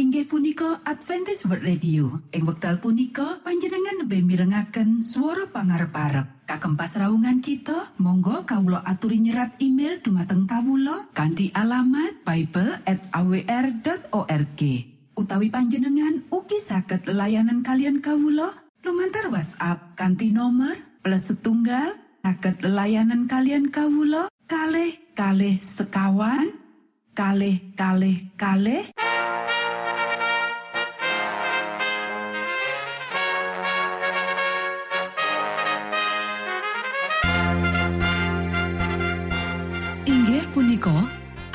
inggih punika Adventist World Radio. Ing wekdal punika panjenengan lebih mirengaken suara pangarep parep kagem pasraungan kita Monggo Kawulo aturi nyerat email dumateng Kawulo kanti alamat awr.org utawi panjenengan uki saged layanan kalian Kawulo lumantar WhatsApp kanti nomor plus setunggal saged layanan kalian Kawulo kalh kalh sekawan kalh kalh kalh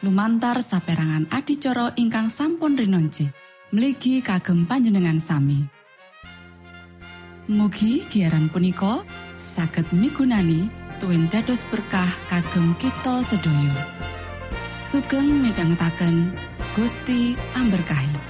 Lumantar saperangan adicara ingkang sampun rinonci. Mligi kagem panjenengan sami. Mugi giaran punika saged migunani tuwin dados berkah kagem kita sedoyo. Sugeng midhangetaken Gusti amberkahi.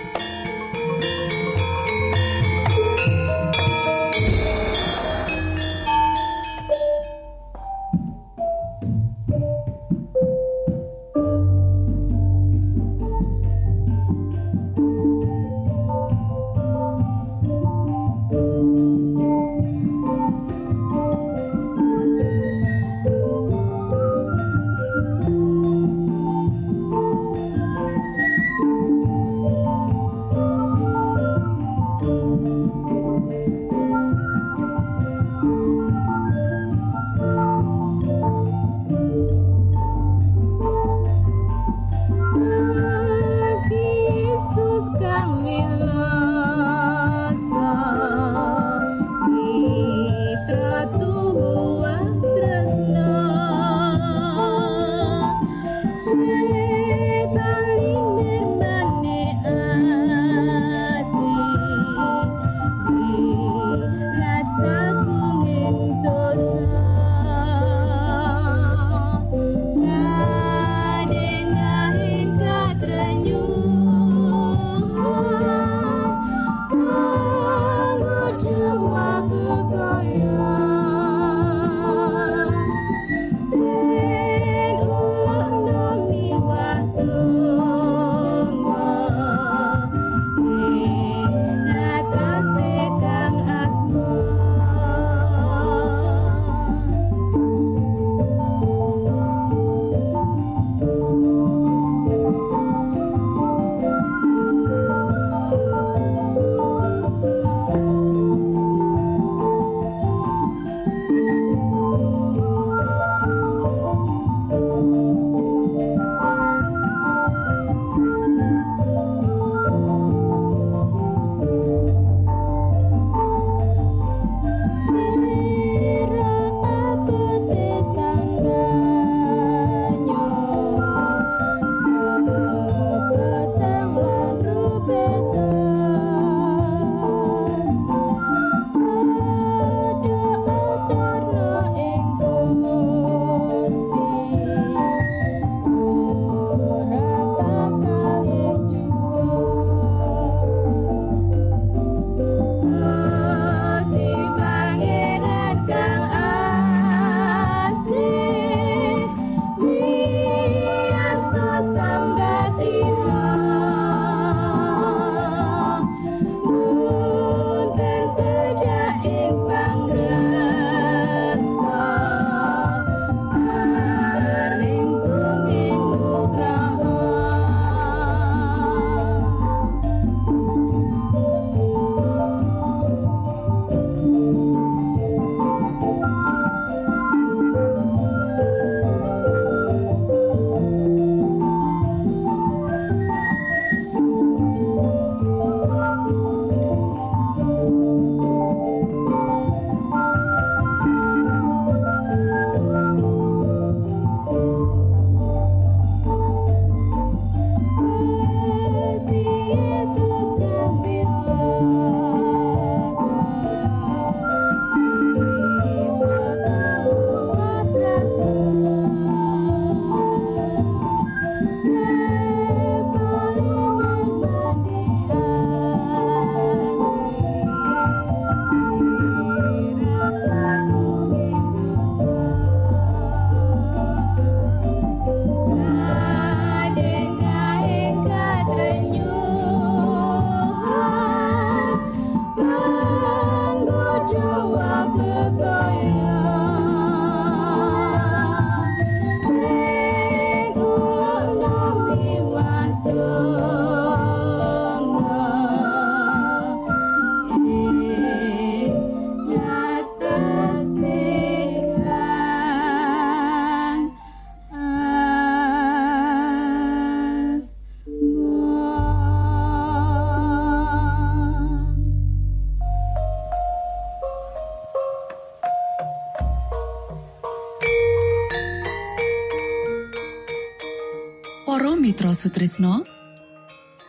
Sutrisno.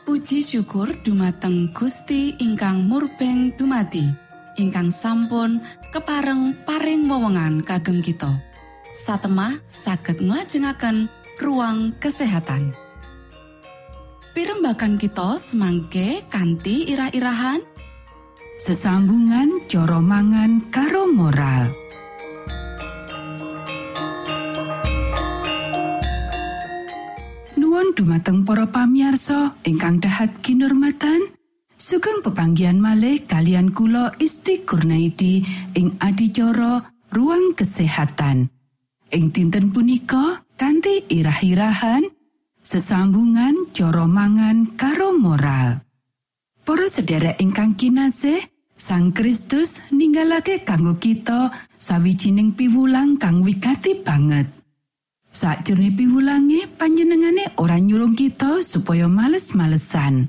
Puji syukur dumateng Gusti ingkang murbeng dumati ingkang sampun kepareng paring wewenngan kagem kita. Satemah saged nglajengaken ruang kesehatan. Pirembakan kita semangke kanthi irah-irahan. Sesambungan coro mangan karo moral Dumateng para pamiarsa ingkang dahat kinurmatan sugeng pepanggian malih kalian kula Isti Kurnaidi ing adicara ruang kesehatan ing dinten punika kanthi irah-irahan sesambungan coro mangan karo moral Para sedherek ingkang kinasih Sang Kristus ninggalake kanggo kita sawijining piwulang kang wigati banget. Sakjroning piwulange panjenengane ora nyurung kita supaya males-malesan.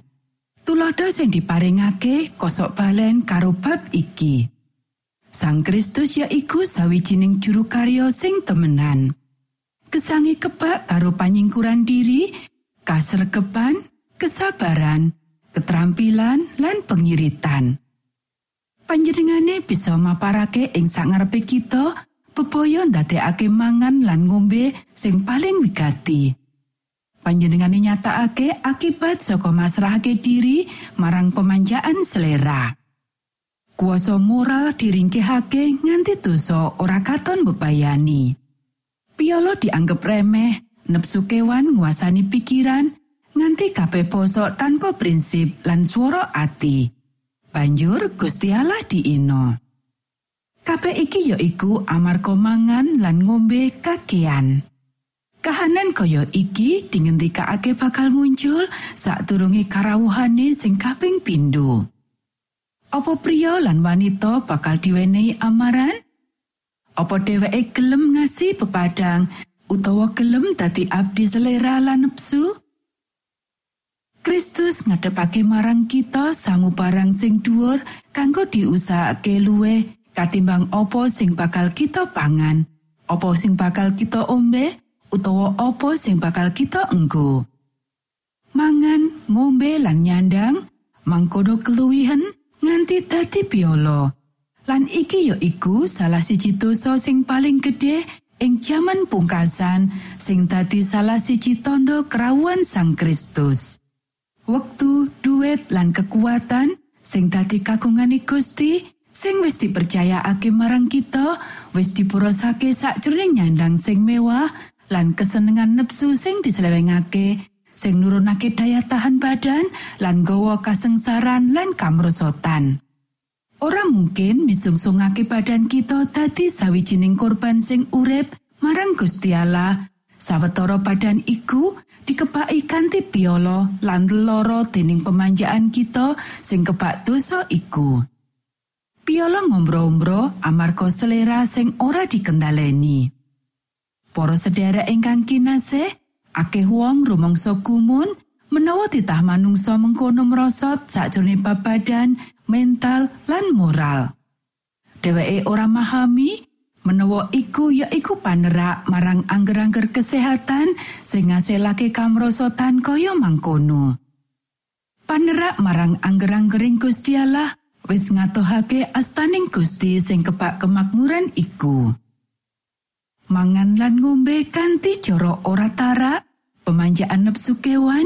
Tulodo sing diparingake kosok balen karo bab iki. Sang Kristus ya iku sawijining juru karya sing temenan. Kesangi kebak karo panyingkuran diri, kasrekepan, kesabaran, keterampilan lan pengiritan. Panjenengane bisa maparake ing sangarepe kita bebaya ndadekake mangan lan ngombe sing paling wigati. Panjenengane nyatakake akibat saka masrahake diri marang pemanjaan selera. Kuasa moral diringkehake nganti dosa ora katon bebayani. Piolo dianggep remeh, nepsu kewan nguasani pikiran, nganti kabeh bosok tanpa prinsip lan swara ati. Banjur Gusti Allah diino. Kabeh iki ya iku amarga mangan lan ngombe kakean. Kahanan kaya iki dingendikake bakal muncul sadurunge karawuhane sing kaping pindho. Apa pria lan wanita bakal diwenehi amaran? Apa dheweke gelem ngasih pepadang utawa gelem dadi abdi selera lan nepsu? Kristus ngadepake marang kita sangu barang sing dhuwur kanggo diusahake luwe katimbang opo sing bakal kita pangan, opo sing bakal kita ombe, utawa opo sing bakal kita enggo. Mangan, ngombe lan nyandang, mangkono keluwihan nganti dadi piolo. Lan iki ya iku salah siji dosa sing paling gedhe ing jaman pungkasan sing dadi salah siji tondo kerawuan Sang Kristus. wektu duit lan kekuatan sing dadi kagungane Gusti sing wis dipercayakake marang kita wis diporosake sakjroning nyandang sing mewah lan kesenengan nepsu sing diselewengake sing nurunake daya tahan badan lan gawa kasengsaran lan kamrosotan ora mungkin misungsungake badan kita dadi sawijining korban sing urip marang Gusti Allah sawetara badan iku dikebaki kanthi piolo lan loro dening pemanjaan kita sing kebak dosa iku. Piolo ngombro-ombro amarga selera sing ora dikendaleni. Para sedherek ingkang kinasih, akeh wong rumangsa gumun menawa titah manungsa mengkono merosot sakjroning badan, mental lan moral. Dheweke ora memahami menawa iku ya iku panerak marang angger-angger kesehatan sing ngasilake kamrosotan kaya mangkono. Panerak marang angger-anggering Gusti Allah wis ngatohake astaning Gusti sing kebak kemakmuran iku. Mangan lan ngombe kanthi cara ora pemanjaan nepsu kewan,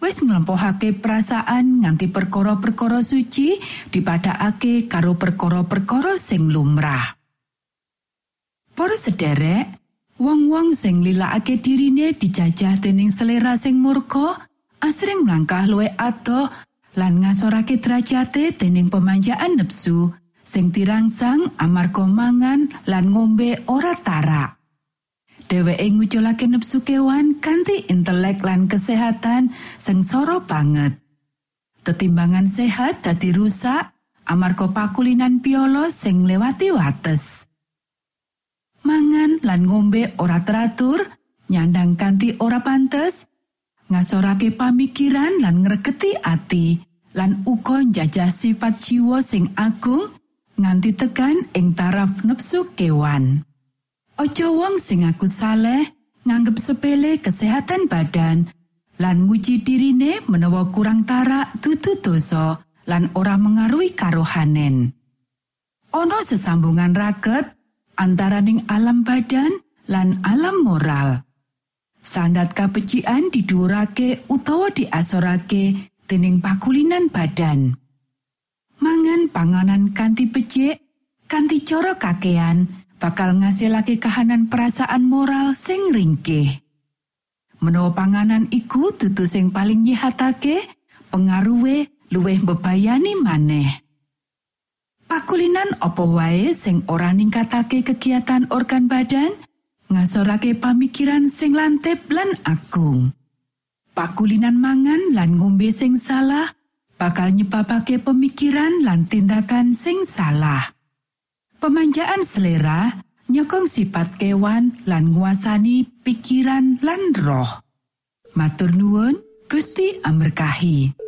wis nglempokake perasaan nganti perkara-perkara suci dipadakake karo perkara-perkara sing lumrah. Para sederek, wong-wong sing lilakake dirine dijajah dening selera sing murka, asring mlangkah luwe adoh lan ngasorake derajate dening pemanjaan nepsu sing dirangsang amarga mangan lan ngombe ora tarak. Dheweke nguculake nepsu kewan kanthi intelek lan kesehatan sing soro banget. Tetimbangan sehat dadi rusak amarga pakulinan piolo sing lewati wates. mangan lan ngombe ora teratur, nyandang kanthi ora pantes, ngasorake pamikiran lan ngregeti ati, lan uga njajah sifat jiwa sing agung nganti tekan ing taraf nepsu kewan. Ojo wong sing aku saleh nganggep sepele kesehatan badan lan nguji dirine menawa kurang tarak dudu dosa lan ora mengaruhi karohanen. Ono sesambungan raket antaraning alam badan lan alam moral. Standar kabecikan didhuwurake utawa diasorake dening pakulinan badan. Mangan panganan kanthi becik, kanthi cara kakean, bakal ngasilake kahanan perasaan moral sing ringkih. Menawa panganan iku dudu sing paling nyihatake, pengaruhe luwih bebayani maneh. Pakulinan apa wae sing ora ningkatake kegiatan organ badan, ngasorake pamikiran sing lantip lan agung. Pakulinan mangan lan ngombe sing salah bakal nyebabake pemikiran lan tindakan sing salah. Pemanjaan selera nyokong sifat kewan lan nguasani pikiran lan roh. Matur nuwun, Gusti Amerkahi.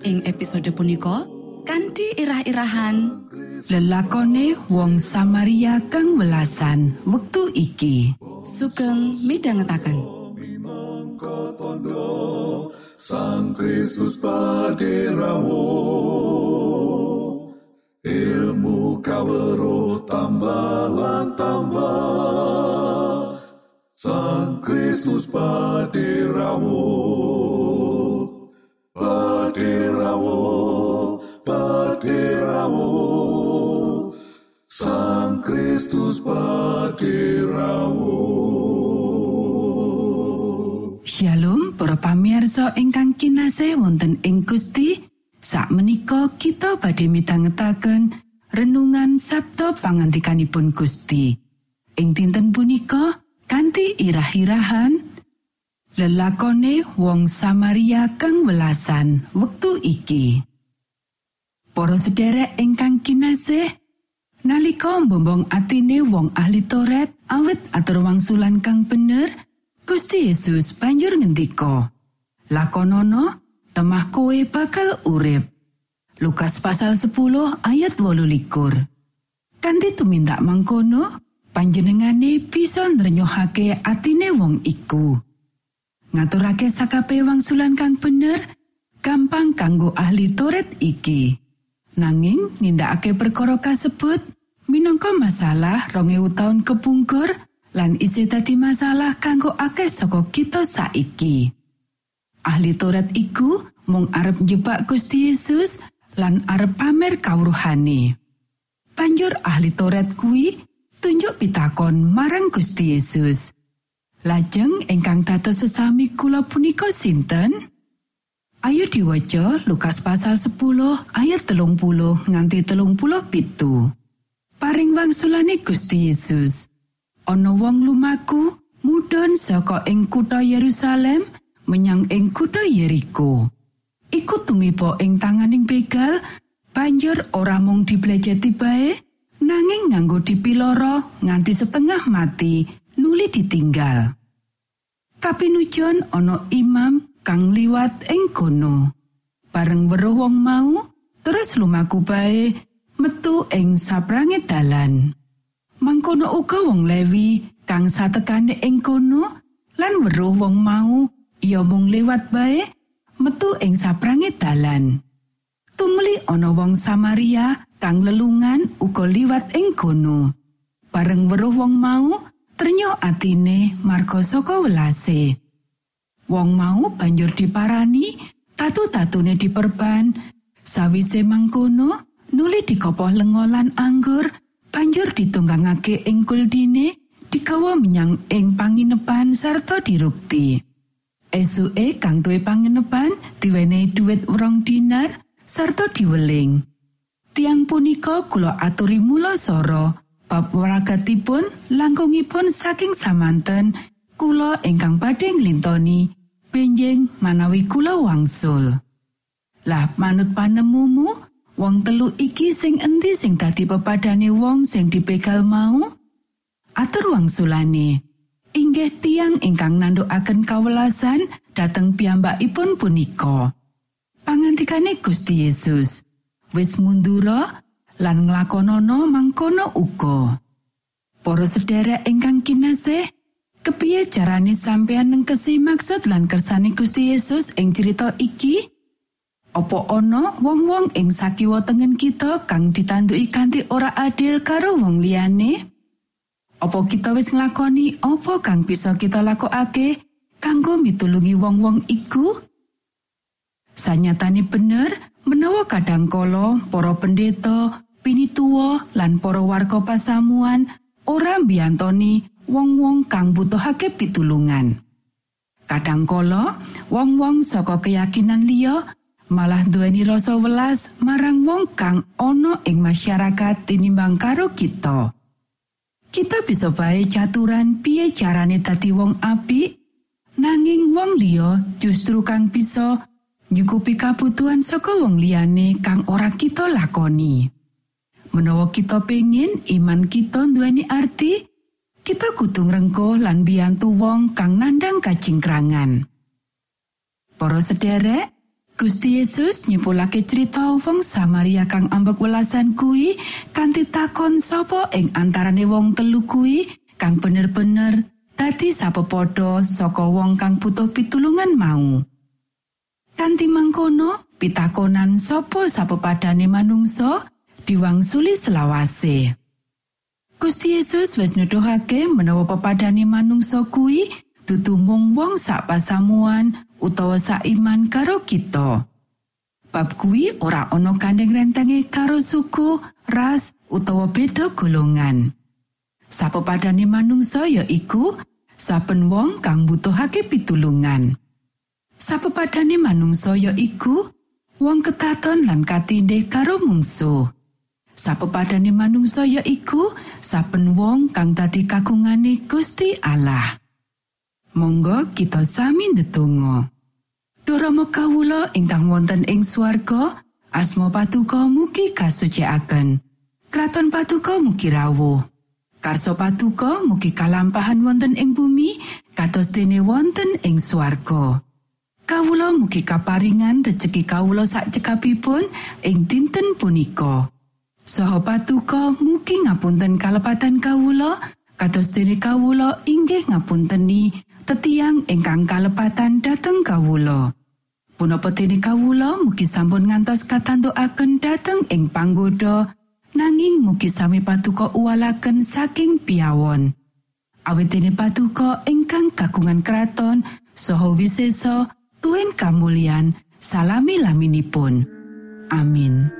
Ing episode punika kanthi irah-irahan Lelakone wong Samaria kang welasan wektu iki. sugeng midhangetaken. Sang Kristus paderamu ilmu kawero tambah tambah Sang Kristus paderamu paderamu paderamu Sang Kristus paderamu Shalom para pamirsa ingkang kinasih wonten ing Gusti. Sakmenika kita badhe midhangetaken renungan Sabto pangantikanipun Gusti. Ing dinten punika kanthi irah-irahan lelakone wong Samaria kang welasan wektu iki. Para sederek ingkang kinasih, nalika mbombong atine wong ahli Toret awit atur wangsulan kang bener, Gusti Yesus banjur ngendika, "Lakonono, temah kowe bakal urip." Lukas pasal 10 ayat 28. Kanthi tumindak mangkono, panjenengane bisa nrenyohake atine wong iku. Ngaturake sakape wangsulan kang bener, gampang kanggo ahli toret iki. Nanging nindakake perkara kasebut minangka masalah 2000 taun kepungkur lan isih dadi masalah kanggo akeh saka kita saiki. Ahli Toret iku mung arep njebak Gusti Yesus lan arep pamer kawruhane. Banjur ahli Toret kuwi tunjuk pitakon marang Gusti Yesus. Lajeng ingkang dados sesami kula punika sinten? Ayo diwaca Lukas pasal 10 ayat telung puluh nganti telung puluh pitu. Paring wangsulane Gusti Yesus. Ana wong lumaku mudhun saka ing kutha Yerusalem menyang ing kutha Yeriko. Iku tumiba ing tanganing begal, banjur ora mung diblejeti bae, nanging nganggo dipiloro nganti setengah mati, nuli ditinggal. Kapinujon ana imam kang liwat ing kono. Bareng weruh wong mau, terus lumaku bae metu ing saprange dalan. Mangkono uga wong Lewi kang satekane ing kono lan weruh wong mau iya mung liwat bae metu ing saprange dalan. Tumuli ana wong Samaria kang lelungan uga liwat ing kono. Bareng weruh wong mau, ternyo atine marga saka welase. Wong mau banjur diparani, tatu-tatune diperban. Sawise mangkono, nuli dikopoh lengolan anggur, banjur ditunggangake ing kuldine, digawa menyang ing panginepan sarta dirukti. Esuke kang duwe panginepan diwenehi dhuwit rong dinar sarta diweling. Tiang punika kula aturi mula soro, bab waragatipun langkungipun saking samanten kula ingkang badhe nglintoni benjing manawi kula wangsul. Lah manut panemumu, Wong telu iki sing endi sing dadi pepadane wong sing dipegal mau? Atur wangsulane. Inggih tiang ingkang nandukaken kawelasan dhateng piyambakipun punika. Pangantikane Gusti Yesus, wis mundura lan nglakonana mangkono uga. Para sedherek ingkang kinasih, kepiye carane sampeyan nengkesi maksud lan kersane Gusti Yesus ing cerita iki? Opo ana wong-wong ing sakiwa tengen kita kang ditanduki kanthi ora adil karo wong liyane? Opo kita wis nglakoni apa kang bisa kita lakokake kanggo mitulungi wong-wong iku? Sanyatane bener menawa kadangkala para pendeta, pinituwa lan para warga pasamuan ora mbiyantoni wong-wong kang butuhake pitulungan. Kadangkala wong-wong saka keyakinan liya malah duweni rasa welas marang wong kang ana ing masyarakat tinimbang karo kita. Kita bisa bae caturan piye carane dadi wong apik, nanging wong liya justru kang bisa nyukupi kabutuhan saka wong liyane kang ora kita lakoni. Menawa kita pengin iman kita duweni arti, kita kudu ngrengko lan biyantu wong kang nandang kacingkrangan. Para sederek, Gusti Yesus nyepulake cerita wong Samaria kang ambek welasan kuwi kanthi takon sapa ing antarane wong telu kuwi kang bener-bener dadi sapepodo saka wong kang butuh pitulungan mau. Kanthi mangkono, pitakonan sapa sapepadane manungsa diwangsuli selawase. Gusti Yesus wis nuduhake menawa pepadane manungsa kuwi dudu mung wong sak pasamuan utawa sak iman karo kita. Bab kuwi ora ana kandeng rentenge karo suku, ras utawa beda golongan. Sapepadane manungsa ya iku saben wong kang butuhake pitulungan. Sapepadane manungsa ya iku wong ketaton lan katindhe karo mungsuh. Sapepadane manungsa ya iku saben wong kang dadi kagungane Gusti Allah. Monggo kita sami ndedonga. Durama kawula ingkang wonten ing swarga, asma patuko mugi kasucikaken. Kraton patuko mugi rawuh. Karso patuko mugi kalampahan wonten ing bumi, kados dene wonten ing swarga. Kawula mugi kaparingan rejeki kawula sak cekapipun ing dinten punika. Saha patuko mugi ngapunten kalepatan kawula, kados dene kawula inggih ngapunteni tetiang ingkang kalepatan dhateng kawula. Punapa dene kawula mugi sampun ngantos katantukaken dhateng ing panggoda nanging mugi sami patuko uwalaken saking piawon. Awit dene patuko ingkang kagungan kraton saha wisesa tuen kamulyan salami laminipun. Amin.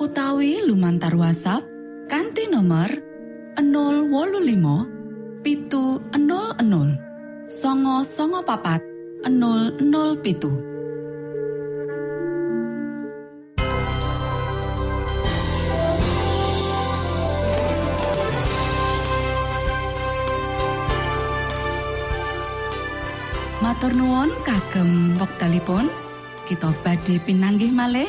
utawi lumantar WhatsApp kanti nomor 025 pitu 00 songo songo papat 00 pitu. Matur nuwun kagem wektalipun kita badhe pinanggih malih